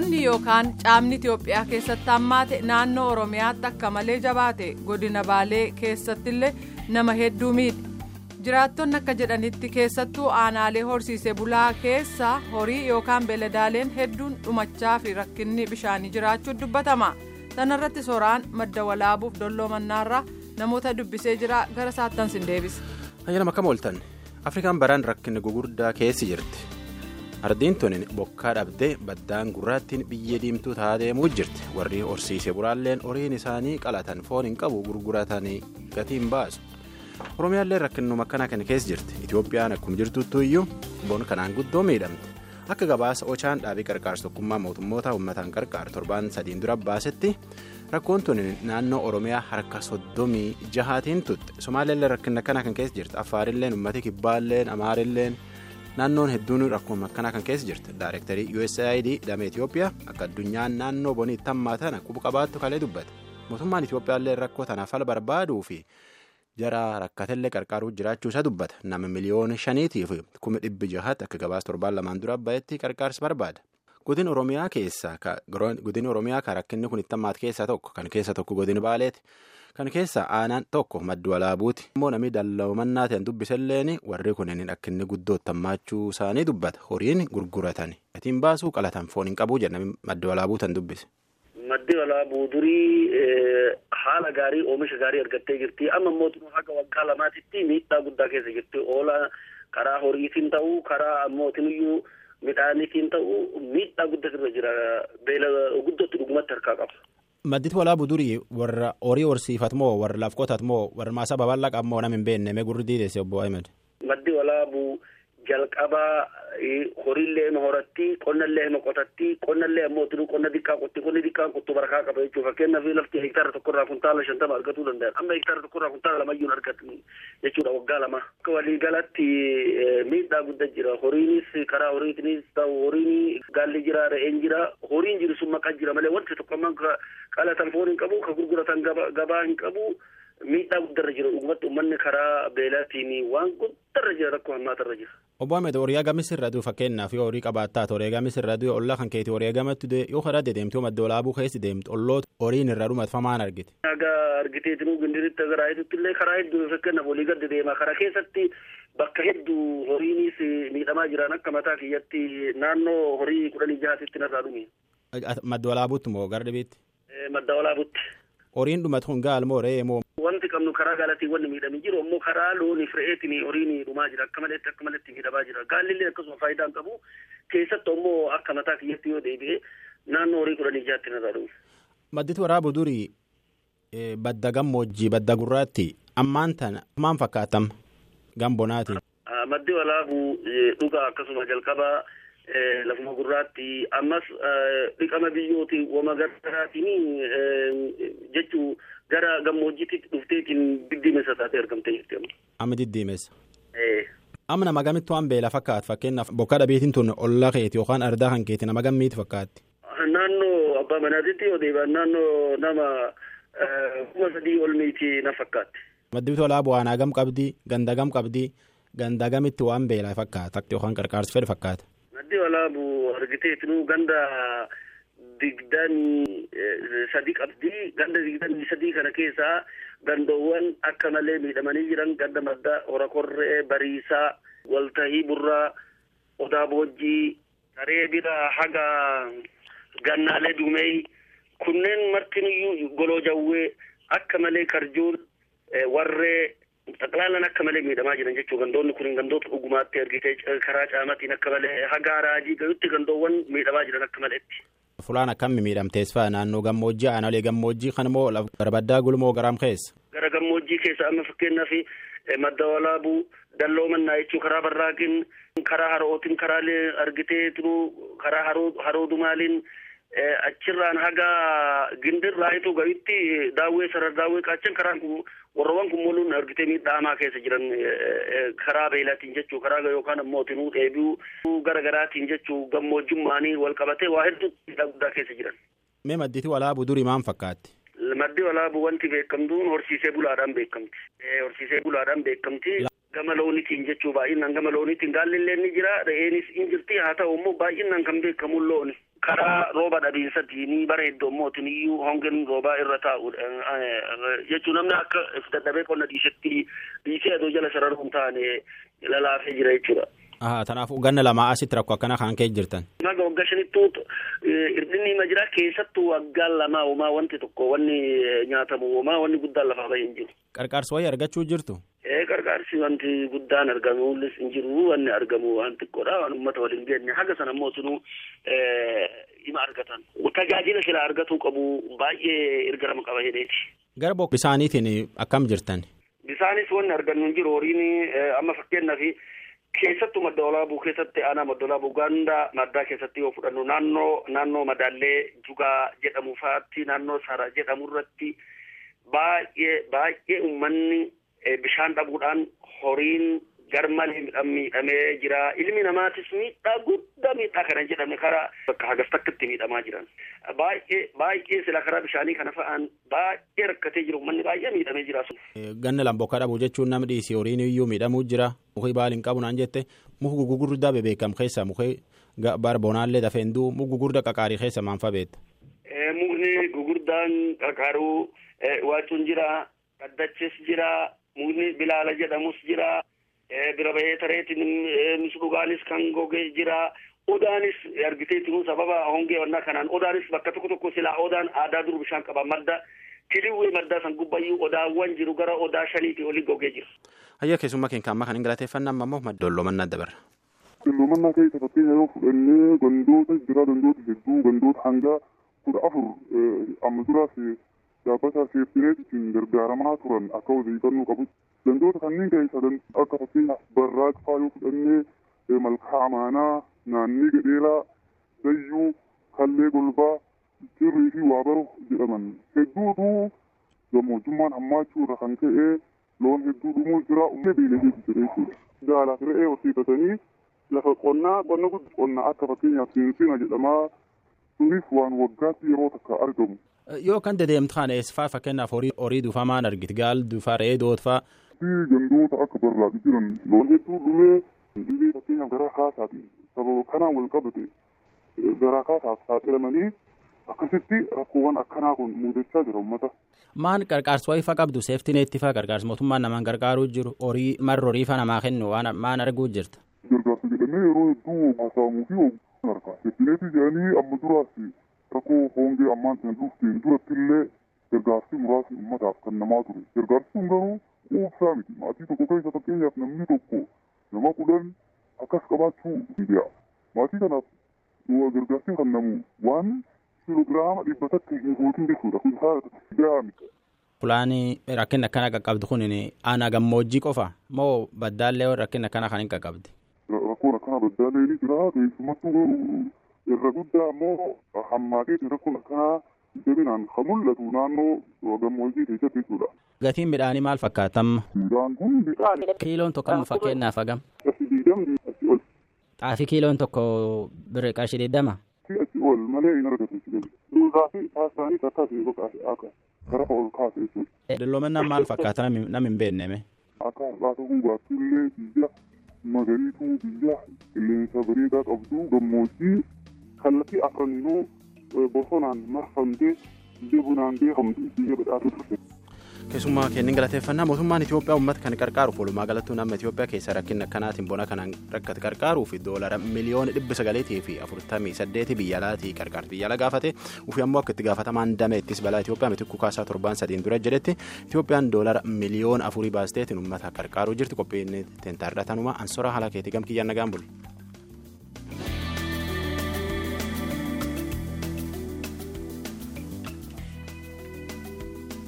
Boonni yookaan caamni Itoophiyaa keessatti hammaate naannoo Oromiyaatti akka malee jabaate godina Baalee keessattillee nama hedduu miidhe. Jiraattonni akka jedhanitti keessattuu aanaalee horsiisee bulaa keessa horii yookaan beeladaaleen hedduun dhumachaa fi rakkinni bishaanii jiraachuu dubbatama. Sanarratti soraan madda walaabuuf dolloo mannaarraa namoota dubbisee jira gara saattan sin deebisa. Ayyaana akkam ooltan Afrikaan baraan rakkinni gugurdaa keessi jirti. Ardiin tuni bokkaa dhabdee baddaan gurraattiin biyyee diimtuu taa'aa deemuu jirti. Warri horsiisee bulaalleen horiin isaanii qalatan foon hin qabu gurguratanii gatiin baasu. Oromiyaallee rakkinnuma akkanaa kana keessa jirti. Itoophiyaan akkuma jirtuttu iyyuu boon kanaan guddoo miidhamte. Akka gabaasa Ochaan dhaabii qarqaarsa tokkummaa mootummoota uummataan qarqaaru torbaan sadiin dura baasetti rakkoon tuni naannoo Oromiyaa harka soddomii jahaatiin tutte. Somaaliillee rakkinna akkanaa kan keessa jirti. Affaarilleen uummati kibbaalleen Amaarilleen naannoon hedduun rakkoon akkanaa kan keessa jirti. Daayirektarii USAID damee Itoophiyaa akka addunyaan naannoo bonii itti hammaatan quba qabaattu kalee dubbate. Mootummaan Itoophiyaallee rakkoo tanaaf fala barbaaduu fi jara rakkatellee qarqaaruu jiraachuu isaa dubbata. Nama miliyoona shaniitiif kuma dhibbi jahaatti akka gabaasa torbaan lamaan dura bahetti qarqaarsa barbaada. Godina Oromiyaa keessaa godina Oromiyaa kan rakkinni kun itti hammaate keessaa tokko kan keessa tokko godina Baaleeti. Kan keessa aanaan tokko maddu walaabuuti. Immoo namni dalloomanaa ta'an dubbisalleen warri kunneen akka inni guddootti hammaachuu isaanii dubbata. Horiin gurguratan gatiin baasuu qalatan foon hin qabuu jedha namni maddu walaabuu tan dubbise. Maddi walaabuu durii haala gaarii oomisha gaarii argattee jirti. Amma mootummaa haga waggaa lamaatitti miidhaa guddaa keessa jirti. Oola karaa horiitiin ta'uu karaa mootinuyyuu midhaaniitiin ta'uu miidhaa guddaa irra jira. Beela guddootti dhugumatti harkaa qaba. Maddi walaabuu durii warra horii horsiifat moo warra lafa qotat moo warra maasaa babal'aa qabu moo nama hin beekne mee gurri diidesse obbo Ahmed. Maddi walaabuu jalqabaa horiillee hima horatti qonnallee hima qotatti qonnallee ammoo tinuu qonna xiqqaa qotti qonni xiqqaan qottu barakaa qaba jechuudha fakkeenyaaf lafti hektaara tokkorraa kuntaala shantama argatuu danda'a amma hektaara tokkorraa kuntaala lamayyuu argatu jechuudha waggaa lama. Akka waliigalatti miidhaa guddaa jira. Horiinis karaa horiitinis ta'u horiin gaalli jira re'een jira? Horiin jiru sun maqaa jira malee wanti tokko amman qalatan foon hin qabu ka gurguratan gabaa hin qabu. Miidhaa guddarra jira dhugumatti uummanni karaa beelaatiin waan guddarra jira rakkoo hammaatarra jira. Obbo Ahmed horii agamis irra duu fakkeenyaaf yoo horii qabaattaat horii agamis irra duu ollaa kan keetii horii agamatti yoo karaa deemtu madda walaabuu keessi deemtu olloota horiin irra dhumatfamaan argite. Aga argiteetinuu gindiritti agar aayitutti illee karaa hedduu fakkeenyaaf olii gadda deema karaa keessatti bakka hedduu horiinis miidhamaa jiran akka mataa kiyyatti naannoo horii kudhanii jahaatitti narraa dhume. Madda walaabuutti moo gara dhibiitti? Madda walaabuutti. Horiin dhumatu kun gaal moo re'ee moo? Wanti qabnu karaa gaalatiin wanni miidhamee jiru ammoo karaa looniif re'eetiin horiin dhumaa jira akka maleetti akka maleetti miidhamaa jira gaallillee akkasuma faayidaa hin qabu keessattuu ammoo akka mataa kiyyatti yoo deebi'e naannoo horii kudhanii jaatti narraa dhume. Madditu waraabuu durii badda gammoojjii badda gurraatti ammaan tana maal fakkaatam gambonaatiin. Maddi walaabuu dhugaa akkasuma jalqabaa. Lafuma gurraatti ammas dhiqama biyyooti wama garaatiin jechuu gara gammoojjiitti dhufteetiin diddiimessa taatee argamtee jirti amma. Diddiimessa. Amma nama gamittu waan beela fakkaatu fakkeenyaaf bokkaa dhabeetiin tun ollaa keeti yookaan ardaa kan keeti nama gammiiti fakkaatti. Naannoo abbaa manaatitti deebi'an naannoo nama kuma sadii ol miiti na fakkaatti. Maddi walaa bu'aanaa gam qabdii ganda gam qabdii ganda gamitti waan beelaa fakkaata yookaan qarqaarsi fedhe fakkaata. Maddi walaabu argiteetinuu ganda digdamii sadii qabdii ganda digdamii sadii kana keessaa gandoowwan akka malee miidhamanii jiran ganda madda horakorree bariisaa waltahii burraa odaa boojjii saree bira haga gannaalee duumee kunneen martiniyyuu goloo jawwee akka malee karjuun warree. Xaqlaalaan akka malee miidhamaa jiran jechuudha gandoonni kun gandoota dhugumaatti argitee karaa caamaatiin akka malee haga raajii gayutti gandoowwan miidhamaa jiran akka maleetti. Fulaan akkam miidhamtees fa'a naannoo gammoojjii aanaalee gammoojjii kan moo barbaddaa gulmoo garaam keessa. Gara gammoojjii keessa amma fakkeenyaaf madda walaabuu dalloo mannaa jechuun karaa barraaqin karaa harootiin karaalee argitee turuu karaa haroo dumaaliin. achirraan haga gindirraayitu gahitti daawwee sarar daawwee qaachan karaan kun warroowwan kun moluun argitee miidhamaa keessa jiran karaa beelaatiin jechuu karaa yookaan ammoo tinuu dheebi'uu gara garaatiin jechuu gammoojjummaanii wal qabatee waa hedduu miidhaa guddaa keessa jiran. Mee madditi walaabuu durii maal fakkaatti? Maddi walaabuu wanti beekamtuun horsiisee bulaadhaan beekamti. Horsiisee bulaadhaan beekamti. Gama loonitiin jechuu baay'inaan gama loonitiin gaallillee ni jira re'eenis ni jirti haa ta'u immoo baay'inaan kan beekamu looni. Karaa rooba dhabiinsatiin bara hedduu mootin iyyuu hongeen roobaa irra taa'u jechuun namni akka dadhabee qonna dhiisetti dhiisee aduu jala sararuun taane lalaafee jira jechuudha. Kanaafuu ganna lamaa asitti rakkoo akkana kan ka'e jirtan. Naga waggaa shanittuu hir'inni ima jira keessattuu waggaan lamaa uumaa wanti tokko wanni nyaatamu uumaa wanni guddaan lafaa bahee hin jiru. Qarqaarsa wayii argachuu jirtu. Ee qarqaarsi wanti guddaan argamuunis hin jiru wanni argamu waan xiqqoodha waan uummata waliin geenye haga sana immoo sunuu ima argatan. Tajaajila sila argatuu qabu baay'ee ergarama qaba hedheeti. Gara bokka bisaaniitiin akkam jirtan? Bisaanis wanni argannu hin jiru horiin amma fakkeenyaaf keessattuu madda olaabuu keessatti aanaa madda olaabuu ganda maddaa keessatti yoo fudhannu naannoo naannoo madaallee jugaa jedhamu faatti naannoo sara jedhamu irratti baay'ee baay'ee uummanni bishaan dhabuudhaan horiin garmalee miidhamee jira ilmi namaatis miidhaa guddaa miidhaa kana jedhame karaa bakka hagas takkatti miidhamaa jiran baay'ee baay'ee sila karaa bishaanii kana fa'aan baay'ee rakkatee jiru uummanni baay'ee miidhamee jira. Ganna lambokkaa dhabuu jechuun namni dhiisii horiin iyyuu miidhamuu jira muki baal hin qabu naan jette muki gugurdaa bebeekam keessa muki barbonaallee dafee hinduu muki gugurdaa qaqaarii keessa maanfa beekta. Mukni gugurdaan qaqaaruu waacuun jira qaddachis jira mukni bilaala jedhamus jira. Bira bahee tareetiin misudhugaanis kan gogee jira odaanis argiteetiin sababa hongee wannaa kanaan odaanis bakka tokko tokko silaa odaan aadaa dur bishaan qaba madda tiliwwee maddaa san gubbayyuu odaawwan jiru gara odaa shaniitii olii gogee jira. Hayya keessummaa keenya amma kan hin galateeffannaa amma immoo dollomannaa dabarra. Dollomannaa keessa fakkeenya yoo fudhannee gandoota jira gandoota hedduu gandoota hanga kudha afur amma duraas dhaabbata seeftineetiin gargaaramaa turan akka odeeffannoo qabutti. Gandoota kanneen keessa akka fakkeenyaaf barraaqfaa yoo fudhannee malkaa amaanaa naannii gadheeraa dayyuu kallee golbaa cirrii fi waabaru jedhaman hedduutu gammoojjummaan hammaachuu irra kan ka'e loon hedduu dhumuu jira uummatni beeyladeetu jira jechuudha. Gaalaaf re'ee horsiifatanii lafa qonnaa qonna guddaa qonna akka fakkeenyaaf seensina jedhamaa sunis waan waggaatti yeroo takka argamu. Yoo kan dedeemtu kana eessifaa fakkeenyaaf horii duufaa maan argite gaal duufaa re'ee dootfaa. Fi gandoota akka barraaqi jiran loon hedduu dhumee dhibee fakkeenyaaf garaa kaasaati sababa kanaan wal qabate garaa kaasaaf saaxilamanii akkasitti rakkoowwan akkanaa kun mudachaa jira uummata. Maan qarqaarsa wayii fa qabdu seeftineetti fa qarqaarsa mootummaan namaan gargaaruu jiru horii marra horii fa namaa kennu waan maan arguu jirta. Gargaarsa jedhamee yeroo hedduu haasa'amuu fi hoogganaan argaa. Seeftineetti jedhanii amma duraas rakkoo hongee ammaan sana dhufteen duratti illee gargaarsi muraasni uummataaf kan namaa ture. Gargaarsi kun garuu miti maatii tokko keessa fakkeenyaaf namni tokko nama kudhan akkas qabaachuu danda'a maatii kanaaf gargaarsi kan namu waan kiloogiraama dhibba takka hin guutin jechuudha kun haala gahaa miti. Fulaani rakkinni akkana qaqqabdu kun aanaa gammoojjii qofa moo baddaallee rakkinni akkana kan hin qaqqabdi? Rakkoon akkana baddaallee ni jira keessumattuu irra guddaa ammoo hammaateeti rakkoon akkanaa jabinaan kan mul'atu naannoo gammoojjii keessatti jechuudha. Gatiin midhaanii maal midhaan. Kiiloon tokko amma fakkeenyaaf hagam? Xaafii kiiloon tokko birrii qarshii digdama? Dalloominaan maal fakkaata nam hin beekneme? Magariituu biyya qilleensa bareedaa qabdu gammoojjii kallattii afraniinuu bosonaan marfamtee biyya bunaan beekamtu biyya badhaatu turte. Keessummaa kennin galateeffannaa mootummaan Itoophiyaa uummata kan qarqaaruuf walumaa galattuu nama Itoophiyaa keessa rakkina akkanaatiin bona kanaan rakkate qarqaaruuf doolara miliyoona dhibba sagaleetii fi afurtamii saddeeti biyya alaatii qarqaarti biyya ala gaafate ufii ammoo akka itti gaafatamaan dameettis balaa Itoophiyaa miti kukaasaa torbaan sadiin dura jedhetti Itoophiyaan doolara miliyoona afurii baasteetiin uummata qarqaaruu jirti qophiin teentaarra tanuma ansora haala keetii gamkiyyaan nagaan bulu.